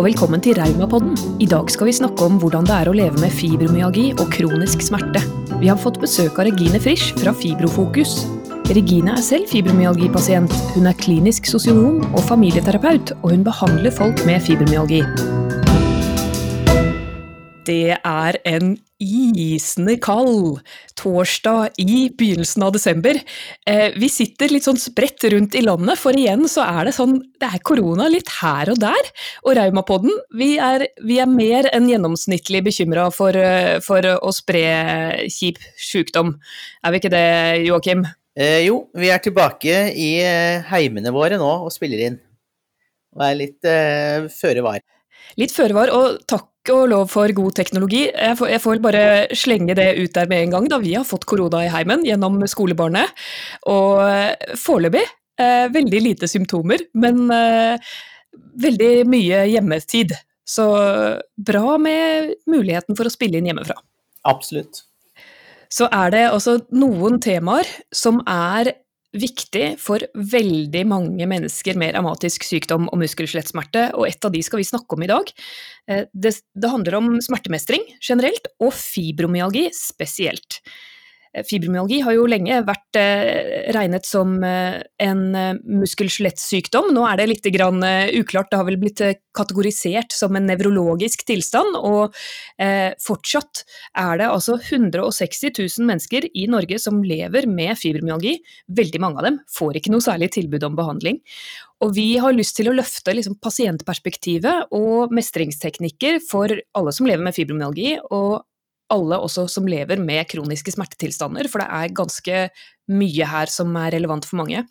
og velkommen til Raumapodden. I dag skal vi snakke om hvordan det er å leve med fibromyalgi og kronisk smerte. Vi har fått besøk av Regine Frisch fra Fibrofokus. Regine er selv fibromyalgipasient. Hun er klinisk sosionom og familieterapeut, og hun behandler folk med fibromyalgi. Det er en isende kald torsdag i begynnelsen av desember. Eh, vi sitter litt sånn spredt rundt i landet, for igjen så er det sånn Det er korona litt her og der. Og Raumapodden, vi er, vi er mer enn gjennomsnittlig bekymra for, eh, for, å spre kjip sjukdom. Er vi ikke det, Joakim? Eh, jo, vi er tilbake i eh, heimene våre nå og spiller inn. Og er litt eh, føre var. Litt føre var, og takk og lov for god teknologi. Jeg får, jeg får, bare slenge det ut der med en gang, da vi har fått korona i heimen gjennom skolebarnet. Og eh, foreløpig eh, veldig lite symptomer, men eh, veldig mye hjemmetid. Så bra med muligheten for å spille inn hjemmefra. Absolutt. Så er det også noen temaer som er viktig for veldig mange mennesker med revmatisk sykdom og muskel-skjelettsmerte, og et av de skal vi snakke om i dag. Eh, det, det handler om smertemestring generelt, og fibromyalgi spesielt. Eh, fibromyalgi har jo lenge vært eh, regnet som eh, en muskel-skjelettsykdom. Nå er det litt uklart, det har vel blitt kategorisert som en nevrologisk tilstand. Og fortsatt er det altså 160 000 mennesker i Norge som lever med fibromyalgi. Veldig mange av dem får ikke noe særlig tilbud om behandling. Og vi har lyst til å løfte liksom, pasientperspektivet og mestringsteknikker for alle som lever med fibromyalgi, og alle også som lever med kroniske smertetilstander, for det er ganske mye her som er relevant for mange.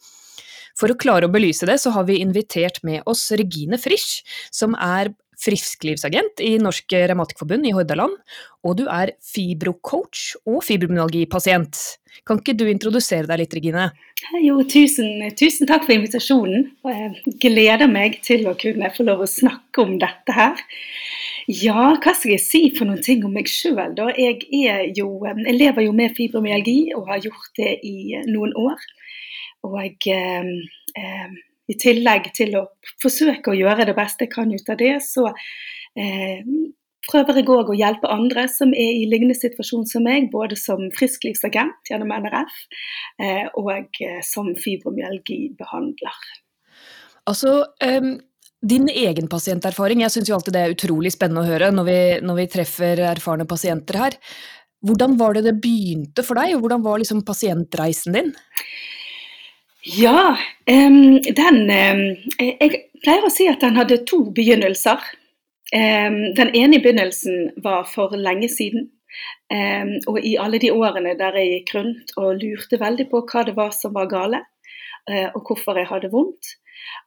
For å klare å belyse det, så har vi invitert med oss Regine Frisch, som er frisklivsagent i Norsk Revmatikerforbund i Hordaland, og du er fibrocoach og fibromyalgipasient. Kan ikke du introdusere deg litt, Regine? Jo, tusen, tusen, takk for invitasjonen. Jeg gleder meg til å kunne få lov å snakke om dette her. Ja, hva skal jeg si for noen ting om meg sjøl, da? Jeg, jo, jeg, lever jo med fibromyalgi og har gjort det i noen år. Og jeg, eh, i tillegg til å forsøke å gjøre det beste jeg kan ut av det, så eh, prøver jeg òg å hjelpe andre som er i lignende situasjon som meg, både som frisklivsagent gjennom NRF eh, og eh, som fibromyalgibehandler. Altså, um din egen pasienterfaring, jeg syns jo alltid det er utrolig spennende å høre når vi, når vi, treffer erfarne pasienter her. Hvordan var det det begynte for deg, og hvordan var liksom pasientreisen din? Ja, um, den um, Jeg pleier å si at den hadde to begynnelser. Um, den ene begynnelsen var for lenge siden. og i alle de årene der jeg gikk rundt og lurte veldig på hva det var som var gale, uh, og hvorfor jeg hadde vondt.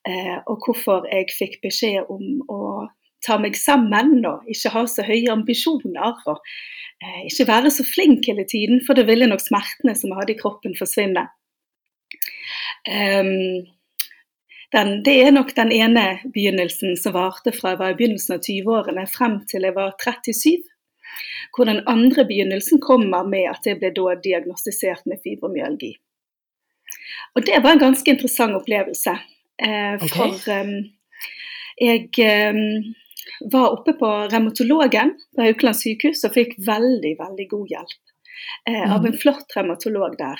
uh, og hvorfor jeg fikk beskjed om å ta meg sammen og ikke ha så høye ambisjoner. og uh, Ikke være så flink hele tiden, for det ville nok smertene som jeg hadde i kroppen forsvinne. Um, den, det er nok den ene begynnelsen som varte fra jeg var i begynnelsen av 20-årene frem til jeg var 37. Hvor den andre begynnelsen kommer med at jeg ble da diagnostisert med fibromyalgi. Og Det var en ganske interessant opplevelse. Eh, okay. For um, jeg um, var oppe på revmatologen på Haukeland sykehus og fikk veldig, veldig god hjelp. Eh, av en mm. flott revmatolog der.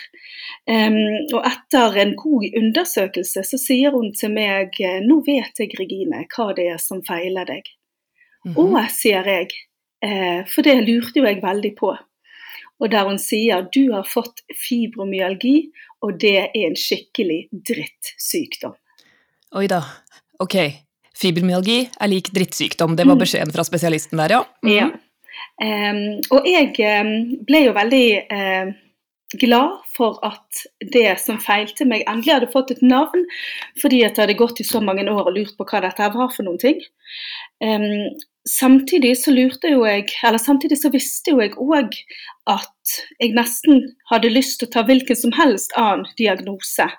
Um, og etter en god undersøkelse så sier hun til meg nå vet jeg Regine hva det er som feiler deg. Mm -hmm. Å, sier jeg, eh, for det lurte jo jeg veldig på. Og der hun sier du har fått fibromyalgi, og det er en skikkelig drittsykdom. Oi da. Ok. Fibromyalgi er lik drittsykdom. Det var mm. beskjeden fra spesialisten der, ja. Mm. ja. Um, og jeg ble jo veldig uh, glad for at det som feilte meg, endelig hadde fått et navn. Fordi at jeg hadde gått i så mange år og lurt på hva dette var for noen ting. Um, samtidig så lurte jo jeg, eller samtidig så visste jo jeg òg at jeg nesten hadde lyst til å ta hvilken som helst annen diagnose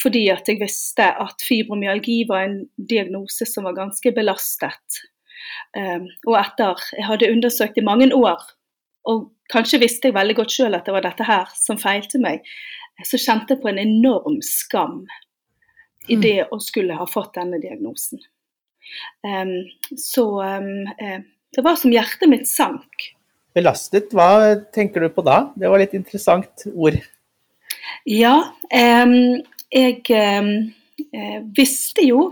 fordi at jeg visste at fibromyalgi var en diagnose som var ganske belastet. Um, og etter jeg hadde undersøkt i mange år, og kanskje visste jeg veldig godt sjøl at det var dette her som feilte meg, så kjente jeg på en enorm skam i mm. det å skulle ha fått denne diagnosen. Um, så um, uh, det var som hjertet mitt sank. Belastet, hva tenker du på da? Det var litt interessant ord. Ja, jeg uh, visste jo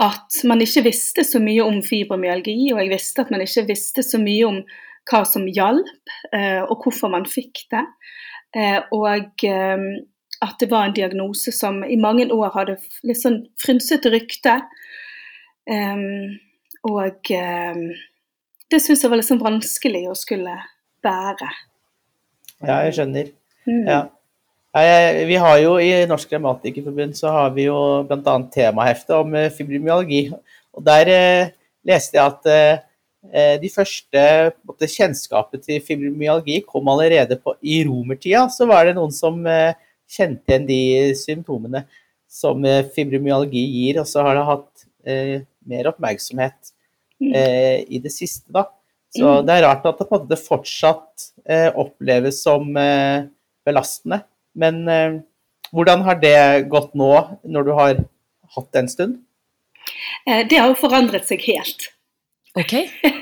at man ikke visste så mye om fibromyalgi, og jeg visste at man ikke visste så mye om hva som hjalp, eh, og hvorfor man fikk det. Eh, og at det var en diagnose som i mange år hadde litt sånn frynsete rykte. Um, og um, det syns jeg var litt sånn vanskelig å skulle bære. Ja, jeg skjønner. Mm. Ja. Vi har jo I Norsk Grammatikerforbund så har vi jo bl.a. temahefte om eh, fibromyalgi. og Der eh, leste jeg at eh, de første måte, kjennskapet til fibromyalgi kom allerede på, i romertida. Så var det noen som eh, kjente igjen de symptomene som fibromyalgi gir, og så har det hatt eh, mer oppmerksomhet mm. eh, i det siste, da. Så mm. det er rart at det på en måte fortsatt oppleves som belastende. Men eh, hvordan har det gått nå, når du har hatt det en stund? Det har jo forandret seg helt. Ok.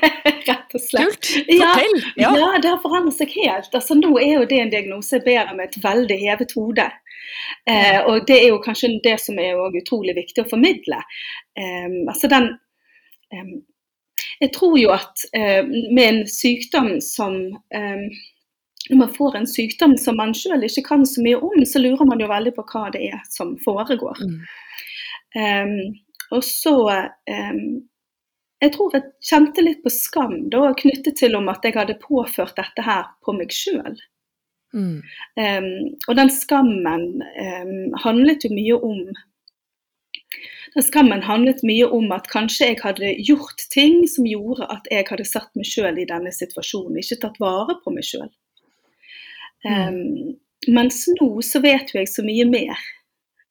Rett og slett. Kult. Fortell. Ja, ja. det har forandret seg helt. Altså, nå er jo det en diagnose jeg bærer med et veldig hevet hode. Eh, og det er jo kanskje det som er utrolig viktig å formidle. Eh, altså den eh, Jeg tror jo at eh, med en sykdom som når man får en sykdom som man sjøl ikke kan så mye om, så lurer man jo veldig på hva det er som foregår. Mm. Um, og så um, jeg tror jeg kjente litt på skam da, knyttet til om at jeg hadde påført dette her på meg sjøl. Mm. Um, og den skammen handlet jo mye om den skammen handlet mye om at kanskje jeg hadde gjort ting som gjorde at jeg hadde satt meg sjøl i denne situasjonen, ikke tatt vare på meg sjøl. Um, mm. Mens nå så vet jo jeg så mye mer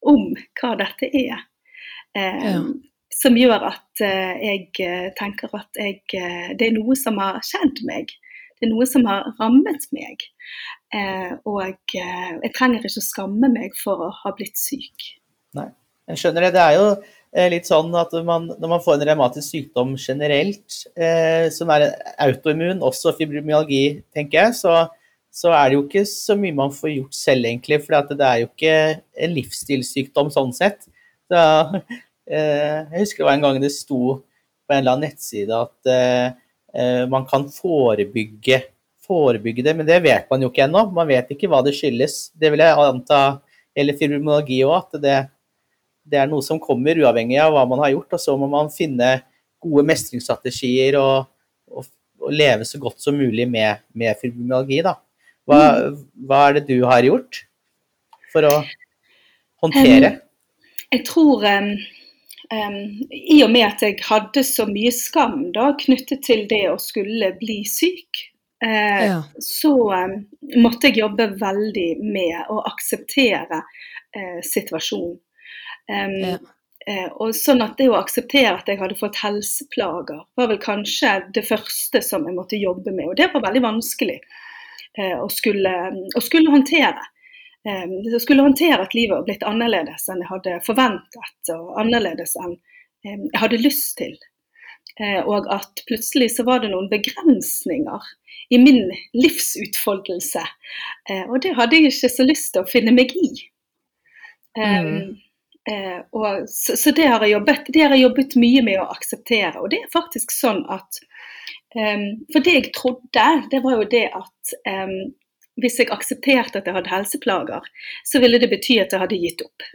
om hva dette er. Um, ja som gjør at uh, jeg eh, tenker at jeg, uh, det er noe som har skjedd meg. Det er noe som har rammet meg. og jeg trenger ikke å skamme meg for å ha blitt syk. Nei, jeg skjønner det. Det er jo litt sånn at man, når man får en revmatisk sykdom generelt, eh, som er autoimmun, også fibromyalgi, tenker jeg, så, så, er det jo ikke så mye man får gjort selv, egentlig. For det er jo ikke en livsstilssykdom sånn sett. Så Eh, jeg husker det var en gang det sto på en eller annen nettside at eh, eh, man kan forebygge, forebygge det, men det vet man jo ikke ennå. Man vet ikke hva det skyldes. Det vil jeg anta gjelder fibromyalgi òg, at det, det, er noe som kommer uavhengig av hva man har gjort. Og så må man finne gode mestringsstrategier og, og, og leve så godt som mulig med, med fibromyalgi. Da. Hva, hva, er det du har gjort for å håndtere? Um, jeg tror um Um, I og med at jeg hadde så mye skam da, knyttet til det å skulle bli syk, uh, ja. så um, måtte jeg jobbe veldig med å akseptere uh, situasjonen. Um, ja. Eh, og sånn at det å akseptere at jeg hadde fått helseplager, var vel kanskje det første som jeg måtte jobbe med. Og det var veldig vanskelig å skulle, å skulle håndtere. Jeg skulle håndtere at livet var blitt annerledes enn jeg hadde forventet, og annerledes enn jeg hadde lyst til. Eh, og at plutselig så var det noen begrensninger i min livsutfoldelse. Eh, og det hadde jeg ikke så lyst til å finne meg i. Mm. Eh, og, så, så det, har jobbet, det, har jeg jobbet, mye med å akseptere. Og det er faktisk sånn at um, For det jeg trodde, det var jo det at um, hvis jeg aksepterte at jeg hadde helseplager, så ville det bety at jeg hadde gitt opp.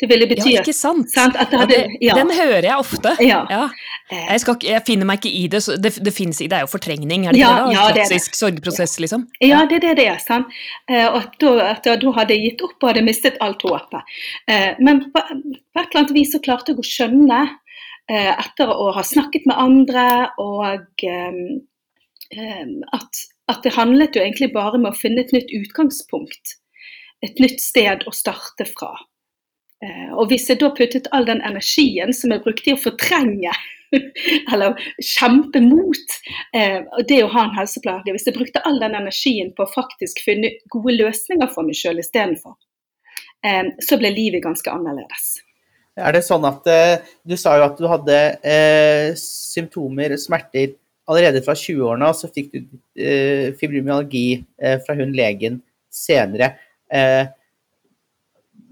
Det ville bety ja, ikke sant? sant hadde, ja. Den hører jeg ofte. Ja. ja. Jeg, skal, jeg, finner meg ikke i det. Det, det, finnes, det er jo fortrengning, er det ikke det? Klassisk sorgprosess, liksom? Ja, det er det det er. sant? Eh, og at da, at da hadde jeg gitt opp og hadde mistet alt håpet. Eh, men på, på et eller annet vis så klarte jeg å skjønne, eh, etter å ha snakket med andre og at at det handlet jo egentlig bare med å finne et nytt utgangspunkt. Et nytt sted å starte fra. Eh, og hvis jeg da puttet all den energien som jeg brukte i å fortrenge, eller kjempe mot eh, det å ha en helseplage, hvis jeg brukte all den energien på å faktisk finne gode løsninger for meg sjøl istedenfor, eh, så ble livet ganske annerledes. Er det sånn at eh, Du sa jo at du hadde eh, symptomer, smerter, allerede fra 20-årene, og så fikk du eh, fibromyalgi eh, fra hun legen senere. Eh,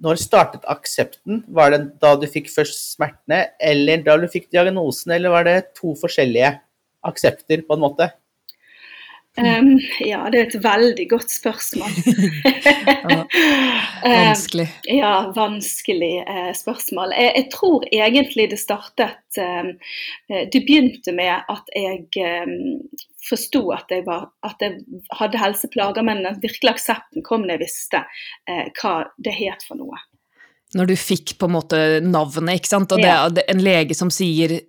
når startet aksepten? Var det da du fikk først smertene, eller da du fikk diagnosen, eller var det to forskjellige aksepter, på en måte? Um, ja, det er et veldig godt spørsmål. vanskelig. Um, ja, vanskelig uh, spørsmål. Jeg, jeg, tror egentlig det startet um, Det begynte med at jeg forsto at, at, jeg hadde helseplager, men virkelig aksepten kom når jeg visste uh, hva det het for noe når du fikk på en måte navnet, ikke sant. Og ja. det, en lege som sier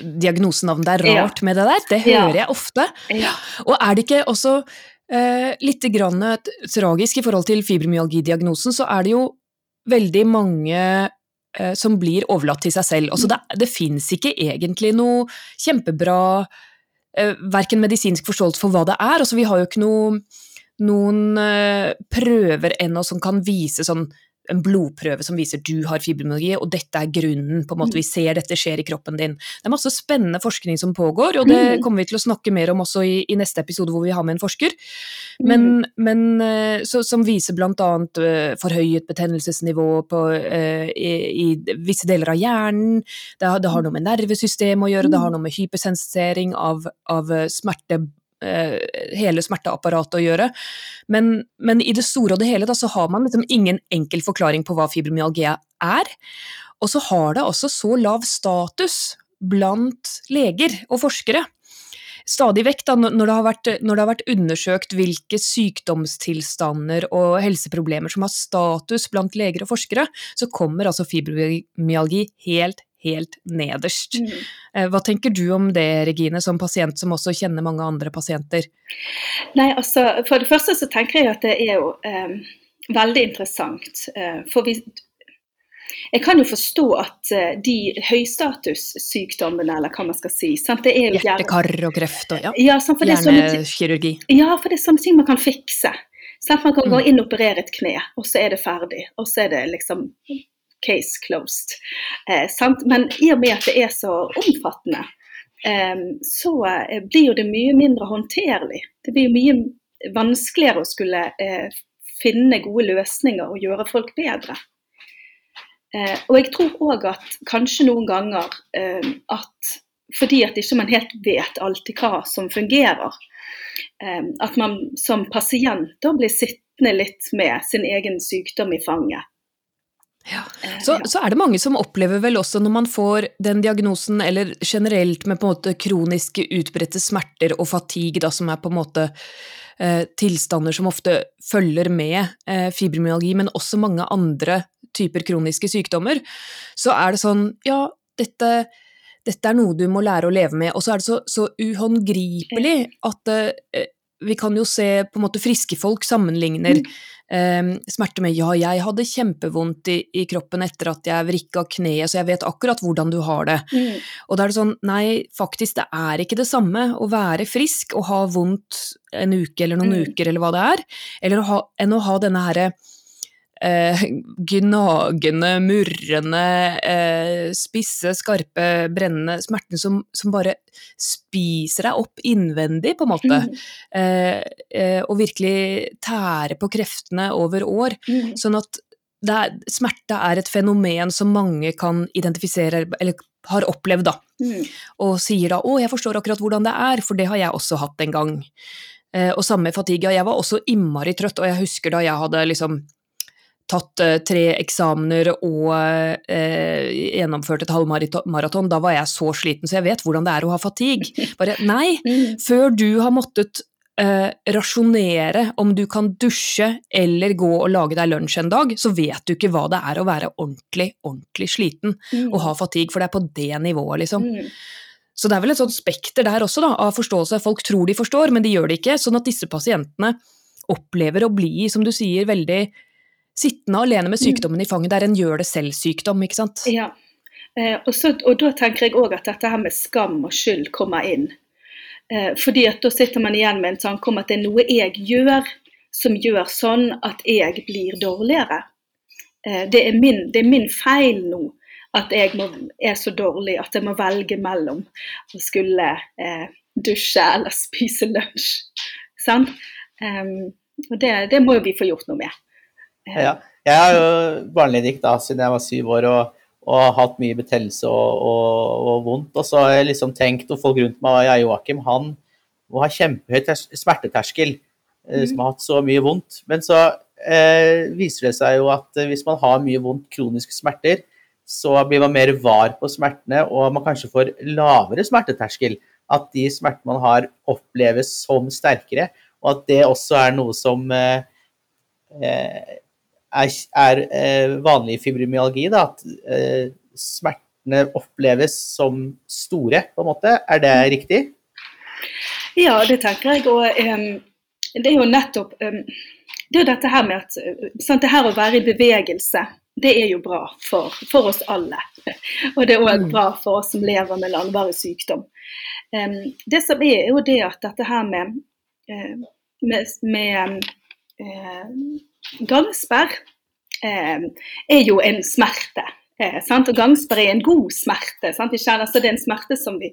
diagnosenavnet, det er rart ja. med det der. Det hører jeg ofte. Ja. Og er det ikke også eh, litt grann tragisk i forhold til fibromyalgidiagnosen, så er det jo veldig mange eh, som blir overlatt til seg selv. Altså det, det fins ikke egentlig noe kjempebra eh, verken medisinsk forståelse for hva det er. Altså vi har jo ikke noe, noen eh, prøver ennå som kan vise sånn en blodprøve som viser du har fibromyalgi, og dette er grunnen. på en måte Vi ser dette skjer i kroppen din. Det er masse spennende forskning som pågår, og det mm. kommer vi til å snakke mer om også i, i neste episode hvor vi har med en forsker. Men, mm. men eh, så, som viser bl.a. Eh, forhøyet betennelsesnivå på, uh, i, i, visse deler av hjernen. Det, det har noe med nervesystemet å gjøre, det har noe med hypersensering av, av smerte Eh, hele smerteapparatet å gjøre. Men, men, i det store og det hele da, så har man liksom ingen enkel forklaring på hva fibromyalgia er. Og så har det også så lav status blant leger og forskere. Stadig vekk, da, når det, vært, når det har vært undersøkt hvilke sykdomstilstander og helseproblemer som har status blant leger og forskere, så kommer altså fibromyalgi helt, helt nederst. Mm. Eh, hva tenker du om det, Regine, som pasient som også kjenner mange andre pasienter? Nei, altså, For det første så tenker jeg at det er jo eh, veldig interessant. Eh, for vi, jeg kan jo forstå at eh, de høystatussykdommene, eller hva man skal si sant? Hjertekar og kreft og ja. ja Hjernekirurgi. Ja, for det er sånne ting man kan fikse. Sant? Man kan gå mm. inn og operere et kne, og så er det ferdig. Og så er det liksom case closed. Eh, Men i og med at det er så omfattende, eh, så eh, blir jo det mye mindre håndterlig. Det blir mye vanskeligere å skulle eh, finne gode løsninger og gjøre folk bedre. Og jeg tror òg at kanskje noen ganger eh, at fordi at ikke man helt vet alltid hva som fungerer, at man som pasient da blir sittende litt med sin egen sykdom i fanget. Ja. Eh, så, så, er det mange som opplever vel også når man får den diagnosen, eller generelt med på en måte kroniske utbredte smerter og fatigue, da, som er på en måte eh, tilstander som ofte følger med eh, fibromyalgi, men også mange andre typer kroniske sykdommer, så er det sånn ja, dette, dette er noe du må lære å leve med. Og så er det så, så uhåndgripelig at eh, vi kan jo se på en måte friske folk sammenligner mm. eh, smerte med ja, jeg hadde kjempevondt i, i, kroppen etter at jeg vrikka kneet, så jeg vet akkurat hvordan du har det. Mm. Og da er det sånn, nei, faktisk, det er ikke det samme å være frisk og ha vondt en uke eller noen mm. uker eller hva det er, eller å ha, enn å ha denne herre eh, gnagende, murrende, eh, spisse, skarpe, brennende smertene som, som, bare spiser deg opp innvendig, på en måte. Mm. Eh, eh, og virkelig tære på kreftene over år. Mm. Sånn at er, smerte er et fenomen som mange kan identifisere, eller har opplevd, da. Mm. Og sier da 'å, jeg forstår akkurat hvordan det er', for det har jeg også hatt en gang. Eh, og samme fatigue. Jeg var også innmari trøtt, og jeg husker da jeg hadde liksom tatt uh, tre eksamener og eh, gjennomført et halvmaraton, da var jeg så sliten, så jeg vet hvordan det er å ha fatigue. Bare nei, før du har måttet eh, rasjonere om du kan dusje eller gå og lage deg lunsj en dag, så vet du ikke hva det er å være ordentlig, ordentlig sliten mm. og ha fatigue, for det er på det nivået, liksom. Mm. Så det er vel et sånt spekter der også, da, av forståelse. Folk tror de forstår, men de gjør det ikke. Sånn at disse pasientene opplever å bli, som du sier, veldig sittende alene med mm. sykdommen i fanget. Det er en gjør det selv-sykdom, ikke sant. Ja. Eh, og, så, og, da tenker jeg òg at dette her med skam og skyld kommer inn. Eh, fordi at da sitter man igjen med en tanke om at det er noe jeg gjør som gjør sånn at jeg blir dårligere. Eh, det, er min, det er min feil nå at jeg må, er så dårlig at jeg må velge mellom å skulle eh, dusje eller spise lunsj. Sant? Um, og det, det, må jo vi få gjort noe med. Ja. Jeg har jo barneledig siden jeg var syv år og, og hatt mye betennelse og, og, og, vondt. Og så har jeg liksom tenkt, og folk rundt meg, ja, Joakim, han må ha kjempehøy smerteterskel, mm. som har hatt så mye vondt. Men så eh, viser det seg jo at hvis man har mye vondt, kroniske smerter, så blir man mer var på smertene, og man kanskje får lavere smerteterskel. At de smertene man har, oppleves som sterkere, og at det også er noe som eh, eh er, er eh, vanlig fibromyalgi. Da, at eh, smertene oppleves som store, på en måte. Er det riktig? Ja, det tenker jeg. Og um, det er jo nettopp um, det er jo dette her med at sant, det her å være i bevegelse det er jo bra for, for oss alle. Og det er òg mm. bra for oss som lever med langvarig sykdom. Um, det som er, er jo det at dette her med, uh, med, med uh, gangsperr eh, er jo en smerte. Eh, og gangsperr er en god smerte. Kjenner, altså det er en smerte som vi,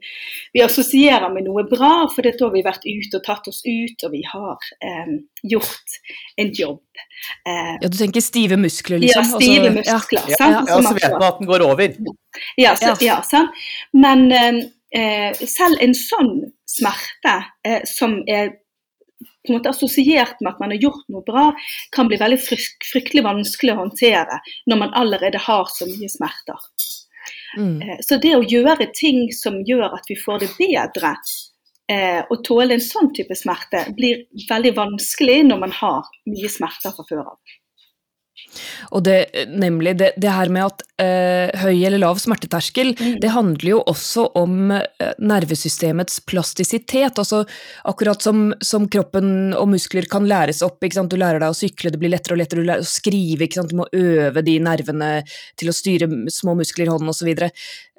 vi assosierer med noe bra, for da har vi vært ute og tatt oss ut, og vi har eh, gjort en jobb. Eh, ja, Du tenker stive muskler, liksom? Ja, stive muskler. Ja, ja, ja, så vet man at den går over. Ja, så, ja sant? men eh, selv en sånn smerte eh, som er på en måte assosiert med at man har gjort noe bra, kan bli veldig fryktelig vanskelig å håndtere når man allerede har så mye smerter. Mm. Eh, så det å gjøre ting som gjør at vi får det bedre, eh, å tåle en sånn type smerte, blir veldig vanskelig når man har mye smerter fra før av. Og det, nemlig det, det her med at eh, høy eller lav smerteterskel, mm. det handler jo også om eh, nervesystemets plastisitet. altså Akkurat som, som, kroppen og muskler kan læres opp. Du lærer deg å sykle, det blir lettere og lettere du lærer å skrive. Du må øve de nervene til å styre små muskler i hånden osv.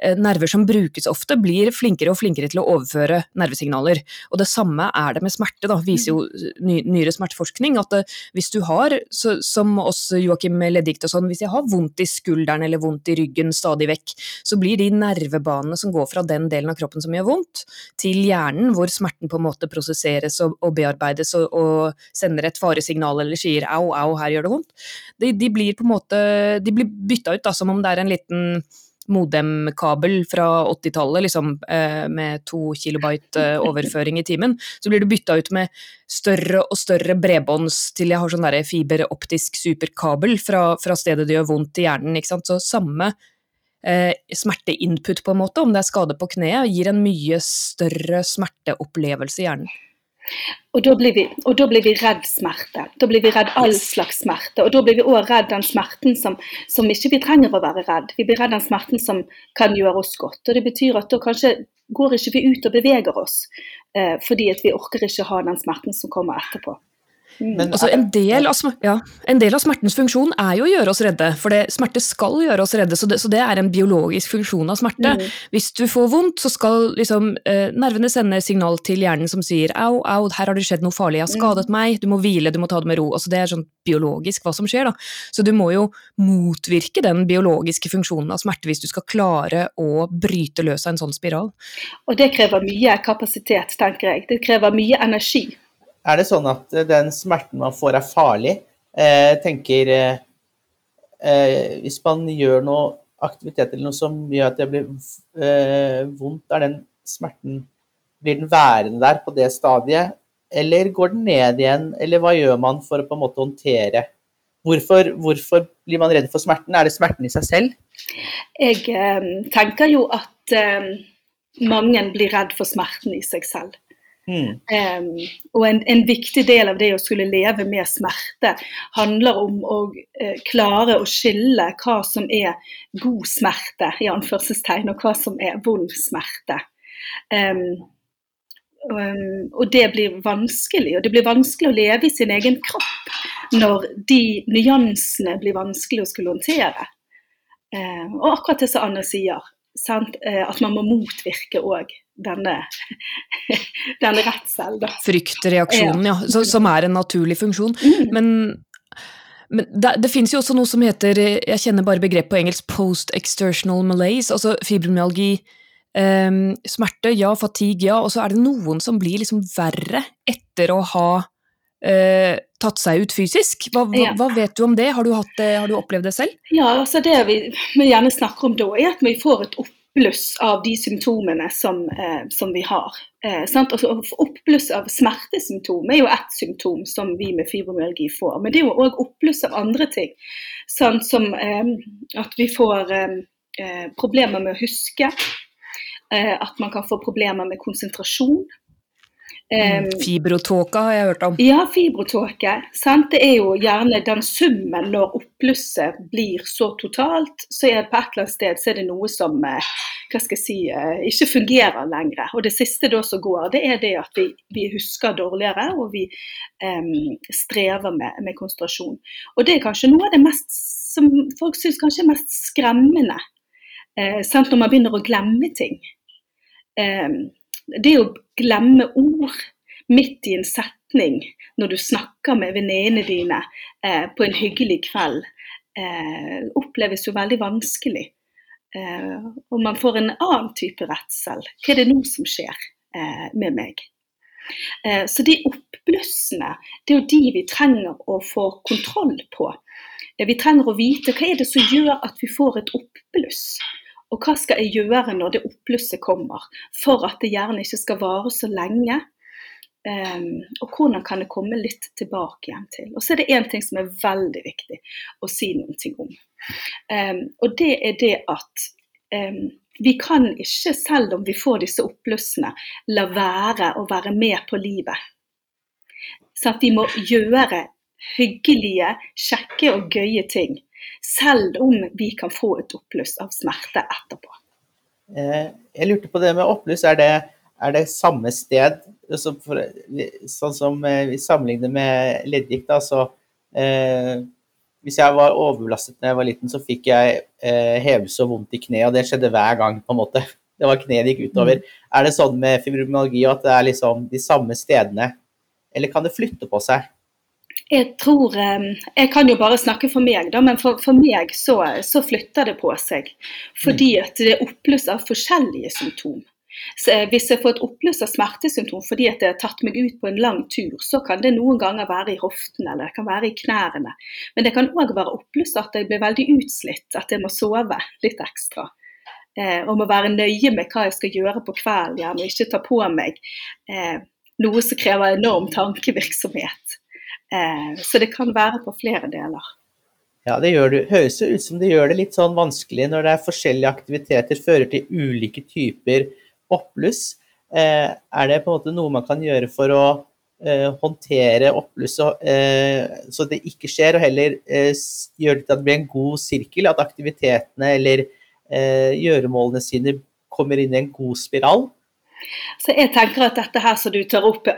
Eh, nerver som brukes ofte, blir flinkere og flinkere til å overføre nervesignaler. Og det samme er det med smerte, da, viser jo mm. ny, nyere smerteforskning. at det, hvis du har, så, som oss Joakim Joakim Leddikt og sånn, hvis jeg har vondt i skulderen eller vondt i ryggen stadig vekk, så blir de nervebanene som går fra den delen av kroppen som gjør vondt, til hjernen, hvor smerten på en måte prosesseres og, og bearbeides og, og, sender et faresignal eller sier au, au, her gjør det vondt, de, de blir på en måte de blir bytta ut da, som om det er en liten modemkabel fra 80-tallet, liksom, eh, med to kilobyte eh, overføring i timen, så blir du bytta ut med større og større bredbånds til jeg har sånn fiberoptisk superkabel fra, fra, stedet det gjør vondt i hjernen. Så samme eh, smerteinput, på en måte, om det er skade på kneet, gir en mye større smerteopplevelse i hjernen. Og da, blir vi, og da blir vi redd smerte. Da blir vi redd all slags smerte. Og da blir vi òg redd den smerten som, som, ikke vi trenger å være redd. Vi blir redd den smerten som kan gjøre oss godt. Og det betyr at da kanskje går ikke vi ut og beveger oss, eh, fordi at vi orker ikke ha den smerten som kommer etterpå. Mm. Men, altså, en, del ja, en, del av, smertens funksjon er jo å gjøre oss redde, for det, smerte skal gjøre oss redde. Så det, så det er en biologisk funksjon av smerte. Mm. Hvis du får vondt, så skal liksom, eh, nervene sende signal til hjernen som sier au, au, her har det skjedd noe farlig, jeg har skadet mm. meg, du må hvile, du må ta det med ro. Altså, det er sånn biologisk hva som skjer. Da. Så du må jo motvirke den biologiske funksjonen av smerte hvis du skal klare å bryte løs av en sånn spiral. Og det krever mye kapasitet, tenker jeg. Det krever mye energi. Er det sånn at den smerten man får er farlig? Eh, tenker eh, eh, Hvis man gjør noe aktivitet eller noe som gjør at det blir eh, vondt, er den smerten Blir den værende der på det stadiet, eller går den ned igjen? Eller hva gjør man for å på en måte håndtere Hvorfor, hvorfor, blir man redd for smerten? Er det smerten i seg selv? Jeg eh, tenker jo at eh, mange blir redd for smerten i seg selv. Mm. Um, og en, en, viktig del av det å skulle leve med smerte handler om å uh, klare å skille hva som er god smerte, i anførselstegn, og hva som er vond smerte. Um, um, og det blir vanskelig, og det blir vanskelig å leve i sin egen kropp når de nyansene blir vanskelig å skulle håndtere. Og akkurat det som Anne sier, sant? Uh, at man må motvirke òg denne, denne redselen. Fryktreaksjonen, ja. ja. Som er en naturlig funksjon. Mm. Men, Men det, det finnes jo også noe som heter, jeg kjenner bare begrepet på engelsk, post-extertional malaise, altså fibromyalgi. Um, smerte, ja. Fatigue, ja. Og så er det noen som blir liksom verre etter å ha uh, tatt seg ut fysisk. Hva, hva, Ja. hva vet du om det? Har du, hatt har du opplevd det selv? Ja, altså Det vi, vi gjerne snakker om da, er at vi får et oppbluss av de symptomene som, eh, som vi har. Eh, sant? Altså, oppbluss av smertesymptom er jo ett symptom som vi med fibromyalgi får. Men det er jo òg oppbluss av andre ting. Sant? Som eh, at vi får eh, eh, problemer med å huske. Eh, at man kan få problemer med konsentrasjon. Eh, fibrotåke har jeg hørt om. ja, fibrotåke. Det er jo gjerne den summen når oppblusset blir så totalt, så er det på et eller annet sted så er det noe som eh, hva skal jeg si, eh, ikke fungerer lenger. Og det siste da som går, det er det at vi, vi husker dårligere, og vi um, strever med, med konsentrasjon. Og det er kanskje noe av det mest som folk syns kanskje er mest skremmende. Eh, sant? Når man begynner å glemme ting. Em, det å glemme ord midt i en setning når du snakker med venninnene dine eh, på en hyggelig kveld, eh, oppleves jo veldig vanskelig. Eh, og man får en annen type redsel. Hva er det nå som skjer eh, med meg? Eh, så de oppblussene, det er jo de vi trenger å få kontroll på. Eh, vi trenger å vite hva er det som gjør at vi får et oppbluss. Og hva skal jeg gjøre når det oppblusset kommer, for at det gjerne ikke skal vare så lenge? Um, og hvordan kan det komme litt tilbake igjen til. Og så er det én ting som er veldig viktig å si noen ting om. Um, og det er det at um, vi kan ikke, selv om vi får disse oppblussene, la være å være med på livet. Så at vi må gjøre hyggelige, kjekke og gøye ting. Selv om vi kan få et oppbluss av smerte etterpå. Eh, Jeg lurte på det med oppbluss. Er det, er det samme sted? Så for, sånn som eh, vi sammenligner med leddgikt, da, så eh, Hvis jeg var overbelastet da jeg var liten, så fikk jeg eh, hevelse og vondt i kneet, og det skjedde hver gang, på en måte. Det var kneet det gikk utover. Er det sånn med fibromyalgi at det er liksom de samme stedene, eller kan det flytte på seg? Jeg tror eh, Jeg kan jo bare snakke for meg, da, men for, for meg så, så flytter det på seg. Fordi at det er oppbluss av forskjellige symptom. Så eh, hvis jeg får et oppbluss av smertesymptom fordi at jeg har tatt meg ut på en lang tur, så kan det noen ganger være i hoftene eller det kan være i knærne. Men det kan òg være oppbluss at jeg blir veldig utslitt, at jeg må sove litt ekstra. Eh, og må være nøye med hva jeg skal gjøre på kvelden gjerne ikke ta på meg eh, noe som krever enorm tankevirksomhet. Eh, så det kan være på flere deler. Ja, det det. høres ut som det gjør det litt sånn vanskelig når det er forskjellige aktiviteter fører til ulike typer oppbluss. Eh, er det på en måte noe man kan gjøre for å eh, håndtere oppblusset så det ikke skjer, og heller gjøre det til at det blir en god sirkel, at aktivitetene eller gjøremålene sine kommer inn i en god spiral? Så jeg tenker at dette her som du tar opp,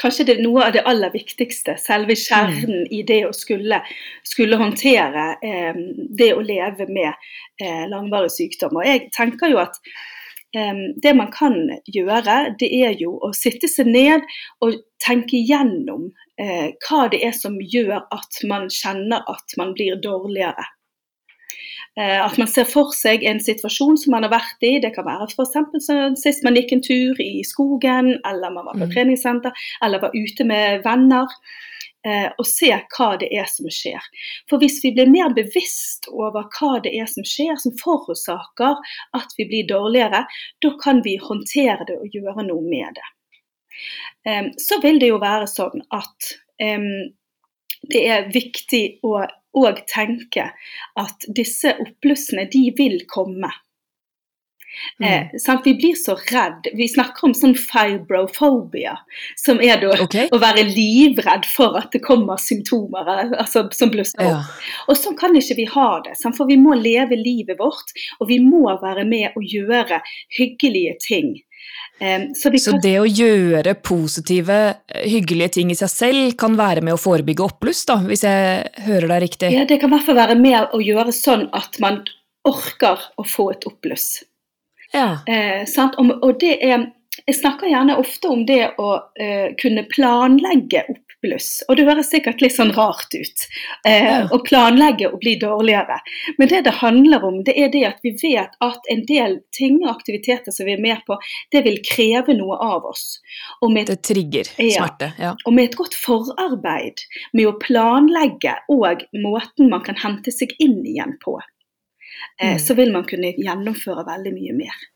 kanskje det er noe av det aller viktigste. Selve kjernen i det å skulle, skulle håndtere eh, det å leve med eh, langvarig sykdom. Og jeg tenker jo at eh, det man kan gjøre, det er jo å sitte seg ned og tenke igjennom eh, hva det er som gjør at man kjenner at man blir dårligere. Eh, At man ser for seg en situasjon som man har vært i. Det kan være f.eks. sist man gikk en tur i skogen, eller man var på Mm. treningssenter, eller var ute med venner. eh, Og se hva det er som skjer. For hvis vi blir mer bevisst over hva det er som skjer, som forårsaker at vi blir dårligere, da kan vi håndtere det og gjøre noe med det. Så vil det jo være sånn at det er viktig å òg tenke at disse oppblussene, de vil komme. Eh, sant? Vi blir så redd. Vi snakker om sånn fibrofobia, som er da okay. å være livredd for at det kommer symptomer eh, altså, som blusser opp. Ja. Og sånn kan ikke vi ha det. Sant? For vi må leve livet vårt, og vi må være med og gjøre hyggelige ting. Em, så kan... Så det å gjøre positive, eh, hyggelige ting i seg selv kan være med å forebygge oppbluss, da, hvis jeg hører deg riktig? ja, det kan i hvert fall være med å gjøre sånn at man orker å få et oppbluss. Ja. Eh, sant? Og, og det er Jeg snakker gjerne ofte om det å eh, kunne planlegge oppbluss. Bluss. Og det høres sikkert litt sånn rart ut eh, å planlegge å bli dårligere. Men det det handler om, det er det at vi vet at en del ting og aktiviteter som vi er med på, det vil kreve noe av oss. Et, det trigger smerte. Ja. Og med et godt forarbeid med å planlegge og måten man kan hente seg inn igjen på, eh, mm. så vil man kunne gjennomføre veldig mye mer.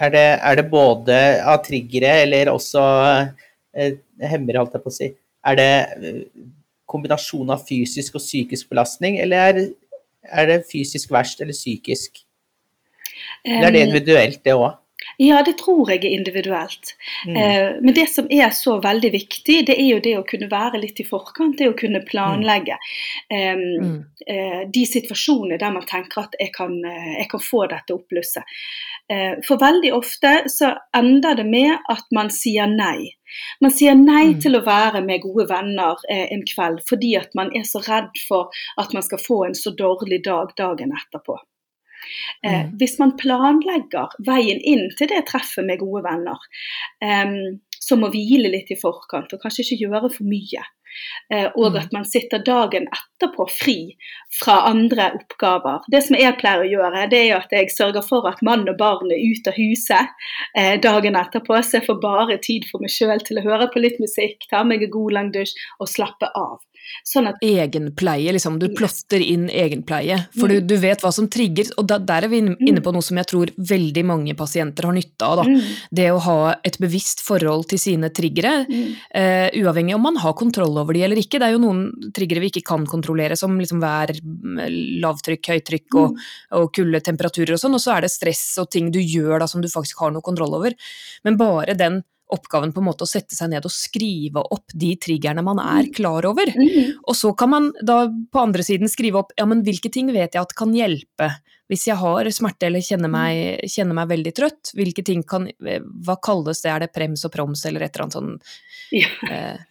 Er det, er det både av triggere eller også eh, hemmer, holdt jeg på å si. Er det eh, kombinasjon av fysisk og psykisk belastning, eller er, er det fysisk verst eller psykisk? Eller er det individuelt, det òg? Ja, det tror jeg er individuelt. Mm. Eh, men det som er så veldig viktig, det er jo det å kunne være litt i forkant. Det å kunne planlegge eh, mm. eh, de situasjonene der man tenker at jeg kan, eh, jeg kan få dette oppblusset. Eh, for veldig ofte så ender det med at man sier nei. Man sier nei mm. til å være med gode venner eh, en kveld fordi at man er så redd for at man skal få en så dårlig dag dagen etterpå. Eh, mm. Hvis man planlegger veien inn til det treffet med gode venner, eh, så må hvile litt i forkant og kanskje ikke gjøre for mye. Eh, og mm. at man sitter dagen etterpå fri fra andre oppgaver. Det som jeg pleier å gjøre, det er at jeg sørger for at mann og barn er ute av huset eh, dagen etterpå, så jeg får bare tid for meg sjøl til å høre på litt musikk, ta meg en god lang dusj og slappe av. Sånn at, egenpleie, liksom. Du plotter inn egenpleie. For mm. du, du, vet hva som trigger, og da, der er vi mm. inne på noe som jeg tror veldig mange pasienter har nytte av. Mm. Det å ha et bevisst forhold til sine triggere, mm. uh, uavhengig om man har kontroll over de eller ikke. Det er jo noen triggere vi ikke kan kontrollere, som liksom vær, lavtrykk, høytrykk og, og kulde temperaturer og sånn, og så er det stress og ting du gjør da som du faktisk har noe kontroll over. Men bare den oppgaven på en måte å sette seg ned og skrive opp de triggerne man er mm. klar over. Mm. Og så kan man da på andre siden skrive opp ja, men hvilke ting vet jeg at kan hjelpe hvis jeg har smerte eller kjenner mm. meg, kjenner meg veldig trøtt. Hvilke ting kan Hva kalles det, er det prems og proms eller et eller annet sånn ja. eh,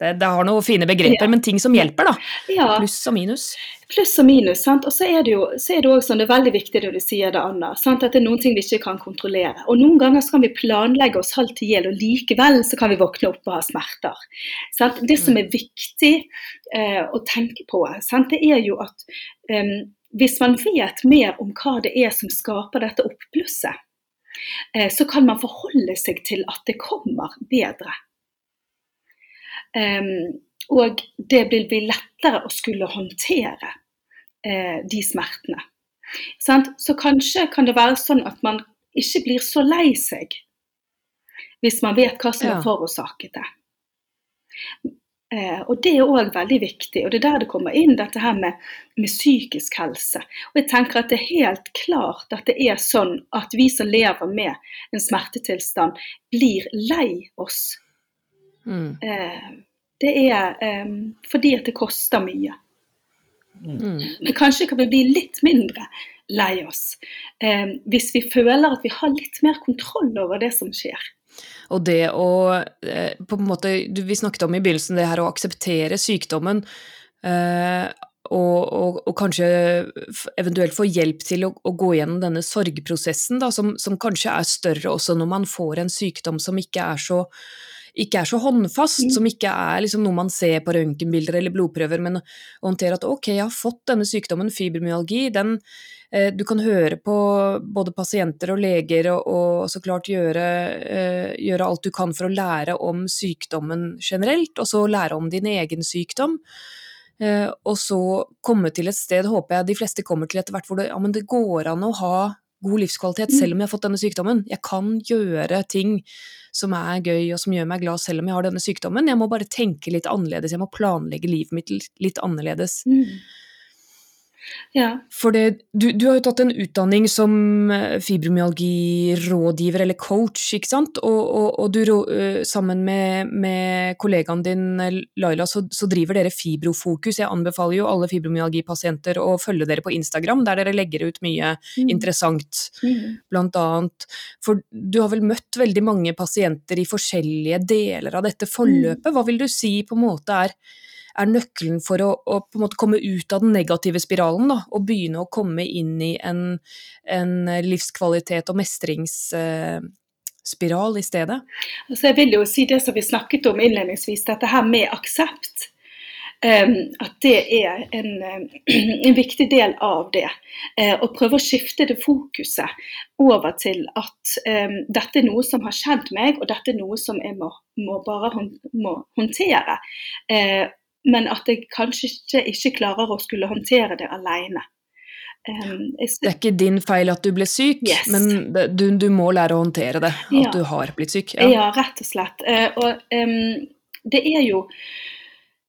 det, det, har noen fine begreper, ja. men ting som hjelper, da. Ja. Pluss og minus. Pluss og minus. sant? Og så er det jo så er det også sånn, det er veldig viktig det du sier det, Anna, sant? at det er noen ting vi ikke kan kontrollere. Og noen ganger så kan vi planlegge oss halvt i hjel, og likevel så kan vi våkne opp og ha smerter. Sant? Det som er viktig eh, å tenke på, sant? det er jo at eh, hvis man vet mer om hva det er som skaper dette oppblusset, eh, så kan man forholde seg til at det kommer bedre. Um, og det vil bli lettere å skulle håndtere uh, de smertene. Sant? Så kanskje kan det være sånn at man ikke blir så lei seg hvis man vet hva som har forårsaket det. Uh, og Det er òg veldig viktig, og det er der det kommer inn dette her med, med, psykisk helse. Og jeg tenker at Det er helt klart at det er sånn at vi som lever med en smertetilstand, blir lei oss Mm. Eh, det er eh, fordi at det koster mye. Mm. Men kanskje kan vi bli litt mindre lei oss eh, hvis vi føler at vi har litt mer kontroll over det som skjer. Og det å på en måte, Vi snakket om i begynnelsen det her å akseptere sykdommen. Og, og, og, kanskje eventuelt få hjelp til å, å gå gjennom denne sorgprosessen, da, som, som, kanskje er større også når man får en sykdom som ikke er så ikke er så håndfast, mm. som ikke er liksom noe man ser på røntgenbilder eller blodprøver, men å håndtere at ok, jeg har fått denne sykdommen, fibromyalgi, den eh, du kan høre på både pasienter og leger og, og så klart gjøre, eh, gjøre, alt du kan for å lære om sykdommen generelt, og så lære om din egen sykdom. Eh, og så komme til et sted, håper jeg de fleste kommer til etter hvert, hvor det, ja, det går an å ha god livskvalitet mm. selv om jeg har fått denne sykdommen. Jeg kan gjøre ting som er gøy og som gjør meg glad selv om jeg har denne sykdommen. Jeg må bare tenke litt annerledes, jeg må planlegge livet mitt litt annerledes. Mm. Ja. For det, du, du, har jo tatt en utdanning som eh, fibromyalgirådgiver eller coach, ikke sant? Og, og, og du, eh, sammen med, med, kollegaen din eh, Laila, så, så, driver dere Fibrofokus. Jeg anbefaler jo alle fibromyalgipasienter å følge dere på Instagram, der dere legger ut mye mm. interessant, mm. blant annet. For du har vel møtt veldig mange pasienter i forskjellige deler av dette forløpet. Mm. Hva vil du si på en måte er er nøkkelen for å, å, på en måte komme ut av den negative spiralen da, og begynne å komme inn i en, en livskvalitet og mestrings, eh, i stedet? Altså jeg vil jo si det som vi snakket om innledningsvis, dette her med aksept. Um, at det er en, en, viktig del av det. Uh, å prøve å skifte det fokuset over til at dette er noe som har skjedd meg, og dette er noe som jeg må, må bare håndtere. Men at jeg kanskje ikke, ikke, klarer å skulle håndtere det alene. Um, det er ikke din feil at du ble syk, yes. men du, du, må lære å håndtere det, at ja. du har blitt syk. Ja, ja rett og slett. Uh, og um, det er jo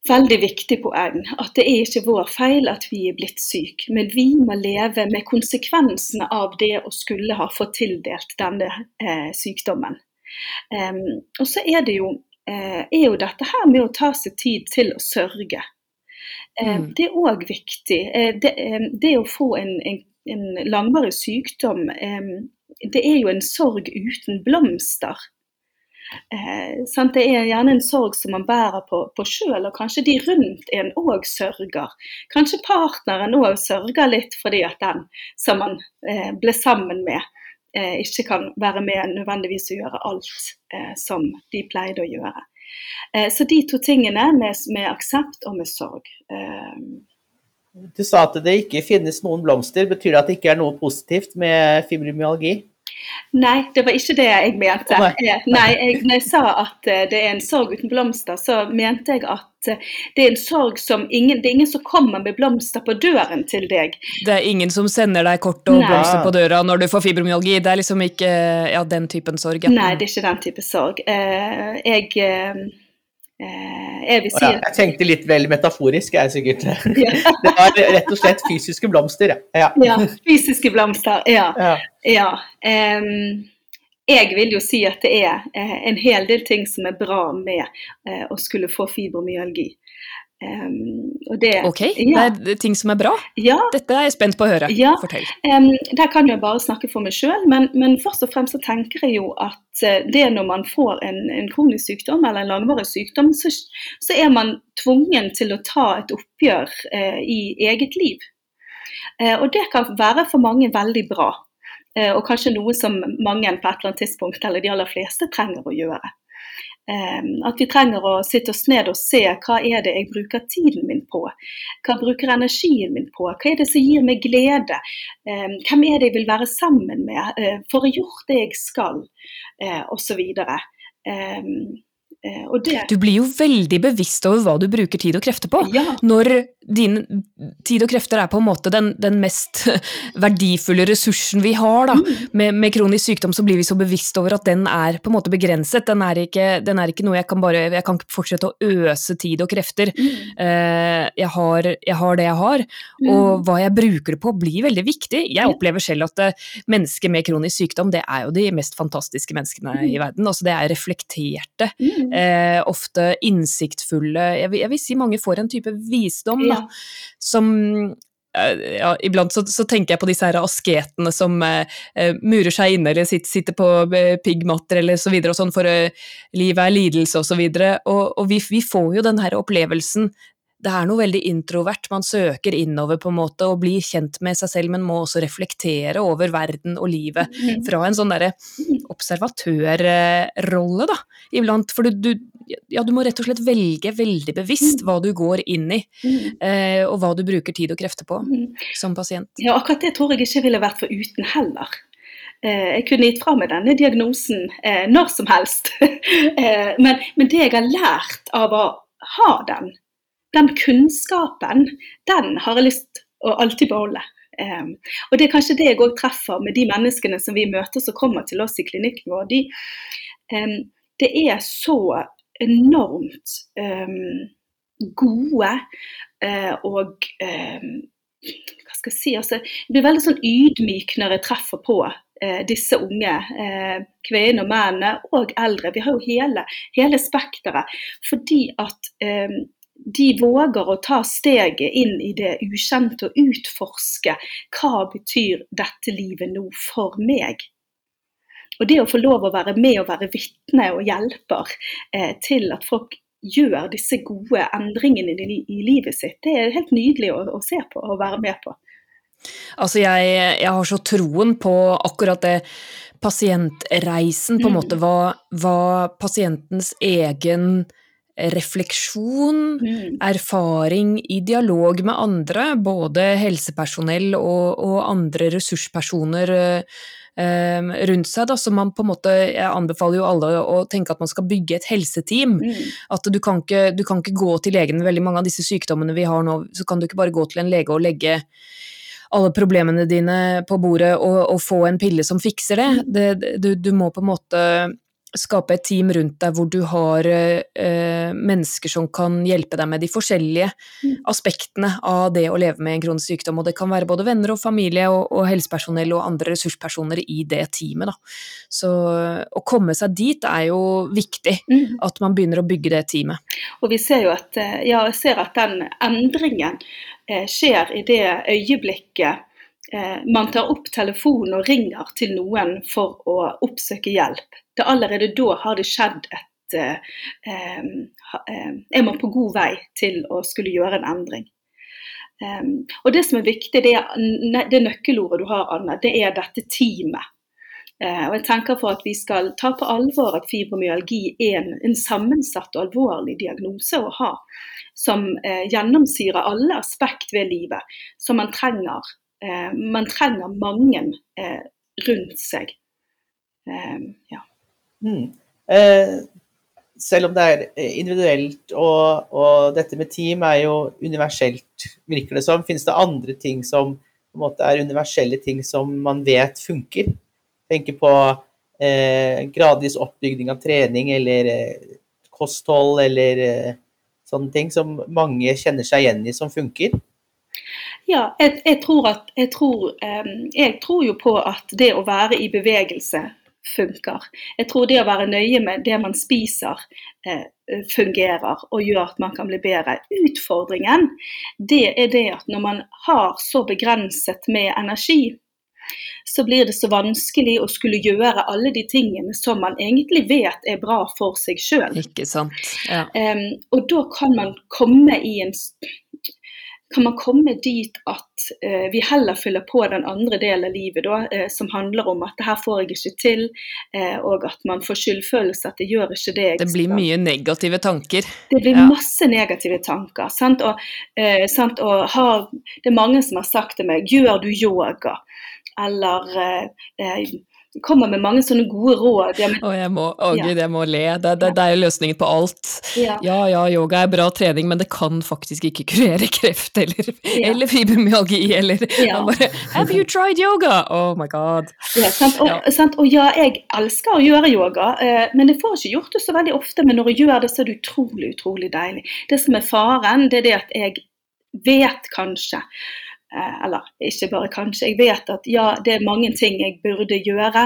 veldig viktig poeng at det er ikke vår feil at vi er blitt syke, men vi må leve med konsekvensene av det å skulle ha fått tildelt denne uh, sykdommen. Um, og så er det jo, er jo dette her med å ta seg tid til å sørge. Eh, mm. Det er òg viktig. Eh, det, eh, det, å få en, en, en, langvarig sykdom, det er jo en sorg uten blomster. Det er gjerne en sorg som man bærer på, på sjøl, og kanskje de rundt en òg sørger. Kanskje partneren òg sørger litt fordi at den som man ble sammen med, ikke kan være med nødvendigvis å gjøre alt som de pleide å gjøre. Eh, så de to tingene med, med aksept og med sorg. Eh, du sa at det ikke finnes noen blomster. Betyr det at det ikke er noe positivt med fibromyalgi? Nei, det var ikke det jeg mente. Nei, Nei jeg, når jeg sa at eh, det er en sorg uten blomster, så mente jeg at eh, det er en sorg som ingen, det er ingen som kommer med blomster på døren til deg. Det er ingen som sender deg kort og Nei. blomster på døra når du får fibromyalgi? Det er liksom ikke ja, den typen sorg? Ja. Nei, det er ikke den type sorg. Eh, jeg ja, Jeg tenkte litt vel metaforisk, jeg sikkert. Ja. det var rett og slett fysiske blomster, ja. ja fysiske blomster, ja. ja. Um, jeg vil jo si at det er uh, en hel del ting som er bra med uh, å skulle få fibromyalgi. Um, det, ok, ja. det er ting som er bra. Ja. Dette er jeg spent på å høre. Ja. Fortell. Um, der kan jeg bare snakke for meg sjøl, men, men, først og fremst så tenker jeg jo at uh, det når man får en, en, kronisk sykdom eller en langvarig sykdom, så, så, er man tvungen til å ta et oppgjør uh, i eget liv. Uh, og det kan være for mange veldig bra. og kanskje noe som mange på et eller annet tidspunkt, eller de aller fleste, trenger å gjøre. Ehm, at vi trenger å sitte oss ned og se hva er det jeg bruker tiden min på. Hva bruker energien min på? Hva er det som gir meg glede? Ehm, hvem er det jeg vil være sammen med? Får for å gjøre det jeg skal? Og Osv. Eh, det... Du blir jo veldig bevisst over hva du bruker tid og krefter på. Ja. Når din tid og krefter er på en måte den, den mest verdifulle ressursen vi har. Da. Mm. Med, med, kronisk sykdom så blir vi så bevisst over at den er på en måte begrenset. Den er ikke, den er ikke noe jeg kan bare Jeg kan ikke fortsette å øse tid og krefter. Mm. Uh, jeg, har, jeg, har, det jeg har, mm. og hva jeg bruker det på blir veldig viktig. Jeg opplever selv at uh, mennesker med kronisk sykdom det er jo de mest fantastiske menneskene i mm. verden. Altså, det er reflekterte. Mm eh, ofte innsiktfulle jeg vil, jeg vil, si mange får en type visdom da, som eh, ja, iblant så, så, tenker jeg på disse her asketene som eh, eh murer seg inne eller sitter, sitter på eh, piggmatter eller så videre og sånn, for eh, livet er lidelse og så videre. Og, og vi, vi, får jo den her opplevelsen det er noe veldig introvert. Man søker innover på en måte og blir kjent med seg selv, men må også reflektere over verden og livet mm. fra en sånn derre observatørrolle, da, iblant. For du, du, ja, du må rett og slett velge veldig bevisst hva du går inn i, mm. eh, og hva du bruker tid og krefter på som pasient. Ja, akkurat det tror jeg ikke ville vært foruten heller. Eh, jeg kunne gitt fra meg denne diagnosen eh, når som helst. eh, men, men det jeg har lært av å ha den, den kunnskapen, den har jeg lyst å alltid beholde. Um, og Det er kanskje det jeg òg treffer med de menneskene som vi møter som kommer til oss i klinikken vår. De, um, det er så enormt um, gode uh, og hva skal jeg si, altså, Jeg blir veldig sånn ydmyk når jeg treffer på uh, disse unge uh, kvinnene og mennene, og eldre. Vi har jo hele, hele spekteret. Fordi at de våger å ta steget inn i det ukjente og utforske hva betyr dette livet nå for meg. Og det å få lov å være med og være vitne og hjelper eh, til at folk gjør disse gode endringene i, i, livet sitt, det er helt nydelig å, å se på og være med på. Altså, jeg, jeg har så troen på akkurat det pasientreisen, på en Mm. måte hva, hva pasientens egen refleksjon, Mm. erfaring i dialog med andre, både helsepersonell og, og andre ressurspersoner eh, eh, rundt seg, da, så man på en måte, jeg anbefaler jo alle å tenke at man skal bygge et helseteam. Mm. At du kan, ikke, du kan ikke gå til legen med veldig mange av disse sykdommene vi har nå, så kan du ikke bare gå til en lege og legge alle problemene dine på bordet og, og få en pille som fikser det. det, det du, du må på en måte skape et team rundt deg hvor du har eh, mennesker som kan hjelpe deg med de forskjellige Mm. aspektene av det å leve med en kronisk sykdom. Og det kan være både venner og familie og, og helsepersonell og andre ressurspersoner i det teamet. Da. Så å komme seg dit er jo viktig. Mm. At man begynner å bygge det teamet. Og vi ser jo at, eh, ja, jeg ser at den endringen eh, skjer i det øyeblikket man tar opp telefonen og ringer til noen for å oppsøke hjelp. Det allerede da har det skjedd et eh, eh, eh, Er man på god vei til å skulle gjøre en endring. Eh, og det som er viktig, det, er, det nøkkelordet du har, Anne, det er dette teamet. Eh, og jeg tenker for at vi skal ta på alvor at fibromyalgi er en, en sammensatt og alvorlig diagnose å ha, som eh, gjennomsyrer alle aspekt ved livet, som man trenger. Eh, man trenger mange eh, rundt seg. Eh, ja. Mm. Selv om det er individuelt og, og dette med team er jo universelt, virker det som, finnes det andre ting som måte er universelle ting som man vet funker? Tenker på eh, gradvis oppbygning av trening eller eh, kosthold eller eh, sånne ting som mange kjenner seg igjen i som funker. Ja, jeg, jeg, tror at, jeg, tror, jeg tror jo på at det å være i bevegelse funker. Jeg tror det å være nøye med det man spiser eh, fungerer og gjør at man kan bli bedre. Utfordringen det er det at når man har så begrenset med energi, så blir det så vanskelig å skulle gjøre alle de tingene som man egentlig vet er bra for seg sjøl. Ja. Um, og da kan man komme i en kan man komme dit at eh, vi heller fyller på den andre delen av livet, da, eh, som handler om at det her får jeg ikke til, eh, og at man får skyldfølelse at det gjør ikke det jeg Det blir mye negative tanker. Det blir Ja. masse negative tanker. Sant? Og, eh, sant? Og har, det er mange som har sagt til meg 'gjør du yoga'? Eller eh, eh, kommer med mange sånne gode råd. Ja, men, Og jeg må, å Ja. gud, jeg må le. Det, det, det er jo løsningen på alt. ja, Ja ja, yoga er bra trening, men det kan faktisk ikke kurere kreft eller, eller fibromyalgi eller. Bare, Have you tried yoga? Oh my god. ja, sant? Og, sant? og ja, jeg elsker å gjøre yoga, eh, men jeg får ikke gjort det så veldig ofte. Men når jeg gjør det, så er det utrolig, utrolig deilig. Det som er faren, det er det at jeg vet kanskje eller ikke bare kanskje, jeg vet at ja, det er mange ting jeg burde gjøre,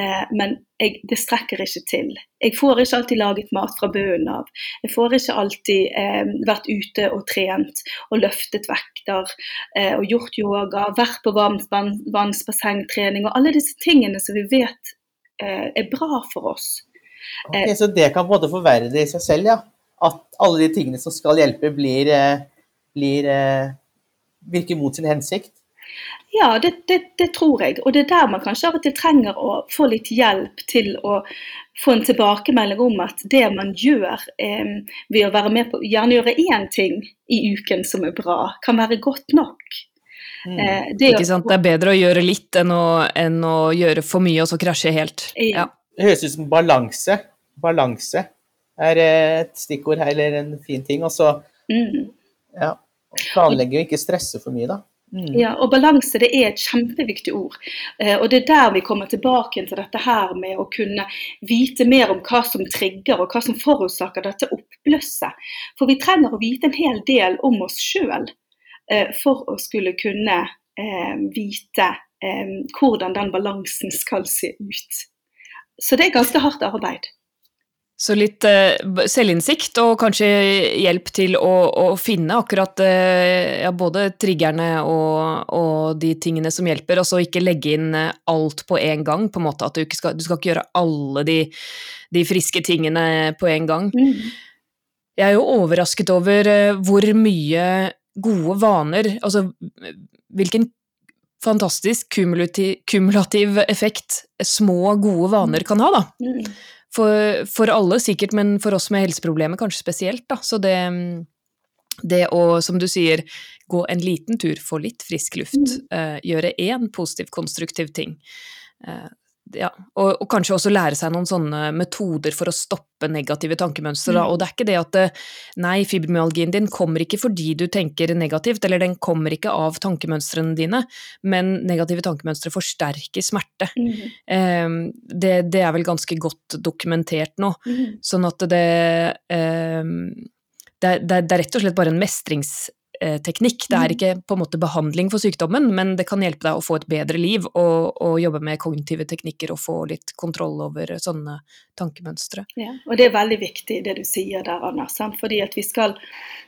eh, men jeg, det strekker ikke til. Jeg får ikke alltid laget mat fra bunnen av. Jeg får ikke alltid eh, vært ute og trent og løftet vekter eh, og gjort yoga, vært på varmt vannsbassengtrening og alle disse tingene som vi vet eh, er bra for oss. Ok, så det kan både forverre det i seg selv, ja? At alle de tingene som skal hjelpe, blir, eh, blir eh, virker mot sin hensikt? Ja, det, det, det tror jeg. Og det er der man kanskje av og til trenger å få litt hjelp til å få en tilbakemelding om at det man gjør eh, ved å være med på gjerne gjøre én ting i uken som er bra, kan være godt nok. Mm. Eh, det Ikke sant? Det er bedre å gjøre litt enn å, enn å gjøre for mye og så krasje helt. Ja. Det høres ut som balanse. Balanse er eh, et stikkord her, eller en fin ting. Og så Mm. ja, planlegge og ikke stresse for mye, da. Mm. Ja, og balanse det er et kjempeviktig ord. Eh, og det er der vi kommer tilbake til dette her med å kunne vite mer om hva som trigger og hva som forårsaker dette oppblusset. For vi trenger å vite en hel del om oss sjøl eh, for å skulle kunne eh, vite eh, hvordan den balansen skal se ut. Så det er ganske hardt arbeid. Så litt eh, selvinnsikt og kanskje hjelp til å, å finne akkurat eh, ja, både triggerne og, og de tingene som hjelper, og så ikke legge inn eh, alt på en gang. på en måte at Du ikke skal, du skal ikke gjøre alle de, de friske tingene på en gang. Mm. Jeg er jo overrasket over eh, hvor mye gode vaner Altså hvilken fantastisk kumulativ, kumulativ effekt små, gode vaner kan ha, da. Mm. For, for alle sikkert, men for oss med helseproblemer kanskje spesielt, da. Så det, det å, som du sier, gå en liten tur, få litt frisk luft, eh, gjøre én positiv, konstruktiv ting. Eh, ja, og, og, kanskje også lære seg noen sånne metoder for å stoppe negative tankemønstre. Mm. Og det er ikke det at eh, nei, fibromyalgien din kommer ikke fordi du tenker negativt, eller den kommer ikke av tankemønstrene dine, men negative tankemønstre forsterker smerte. Mm. Eh, det, det, er vel ganske godt dokumentert nå. Mm. Sånn at det, eh, det, det, det er rett og slett bare en mestrings teknikk. Det er mm. ikke på en måte behandling for sykdommen, men det kan hjelpe deg å få et bedre liv og, og jobbe med kognitive teknikker og få litt kontroll over sånne tankemønstre. Ja, og det er veldig viktig det du sier der, Anna. Sant? Fordi at vi skal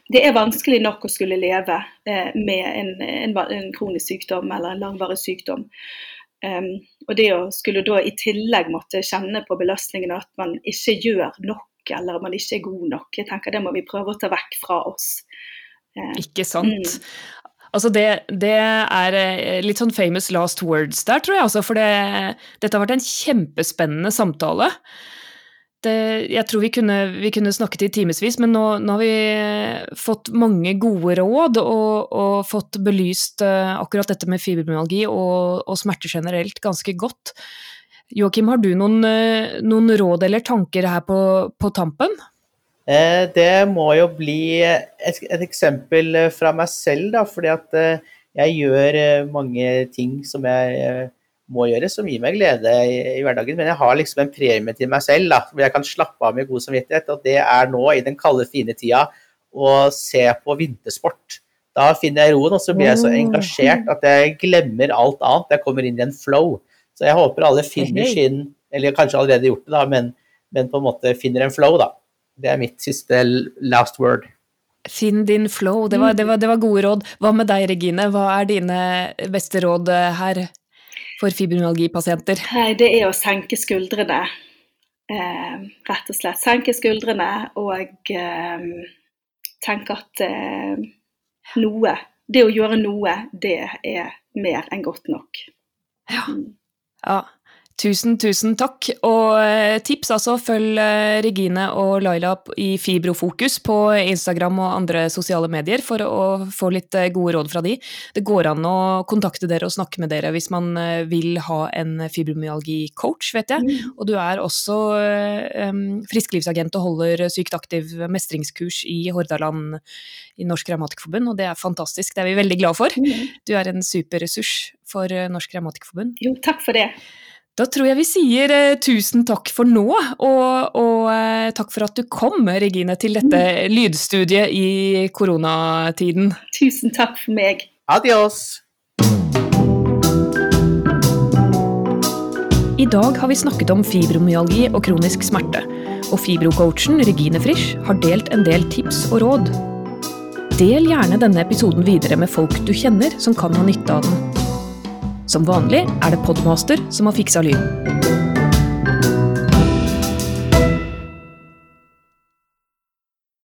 Det er vanskelig nok å skulle leve eh, med en, en, en, kronisk sykdom eller en langvarig sykdom. Um, og det å skulle da i tillegg måtte kjenne på belastningen at man ikke gjør nok eller man ikke er god nok, jeg tenker det må vi prøve å ta vekk fra oss. Ikke sant. Mm. Altså det, det, er eh, litt sånn famous last words der, tror jeg. Altså, for det, dette har vært en kjempespennende samtale. Det, jeg tror vi kunne, vi kunne, snakket i timevis, men nå, nå, har vi fått mange gode råd og, og fått belyst uh, akkurat dette med fibromyalgi og, og smerte generelt ganske godt. Joakim, har du noen, noen, råd eller tanker her på, på tampen? Eh, det må jo bli et, et, eksempel eh, fra meg selv, da, fordi at eh, jeg gjør mange ting som jeg må gjøre, som gir meg glede i, i hverdagen. Men jeg har liksom en premie til meg selv, da, hvor jeg kan slappe av med god samvittighet. Og det er nå, i den kalde, fine tida, å se på vintersport. Da finner jeg roen, og så blir jeg så engasjert at jeg glemmer alt annet. Jeg kommer inn i en flow. Så jeg håper alle finner sin Eller kanskje allerede gjort det, da, men, men på en måte finner en flow, da. Det er mitt siste last word. Finn din flow, det var, det, var, det var, gode råd. Hva med deg, Regine? Hva er dine beste råd eh, her for fibromyalgipasienter? Det er å senke skuldrene, eh, rett og slett. Senke skuldrene og eh, tenke at eh, noe, det å gjøre noe, det er mer enn godt nok. Ja. Mm. ja. Tusen, tusen takk. Og eh, tips altså, følg eh, Regine og Laila i Fibrofokus på Instagram og andre sosiale medier for å få litt eh, gode råd fra de. Det går an å kontakte dere og snakke med dere hvis man vil ha en fibromyalgi-coach, vet jeg. Mm. Og du er også frisklivsagent og holder sykt aktiv mestringskurs i Hordaland i Norsk Revmatikerforbund, og det er fantastisk. Det er vi veldig glad for. Mm. Du er en super ressurs for Norsk Revmatikerforbund. Jo, takk for det. Da tror jeg vi sier eh, tusen takk for nå, og, og eh, takk for at du kom, Regine, til dette mm. lydstudiet i koronatiden. Tusen takk for meg. Adios. I dag har vi snakket om fibromyalgi og kronisk smerte, og fibrocoachen Regine Frisch har delt en del tips og råd. Del gjerne denne episoden videre med folk du kjenner som kan ha nytte av den. Som vanlig er det Podmaster som har fiksa lyden.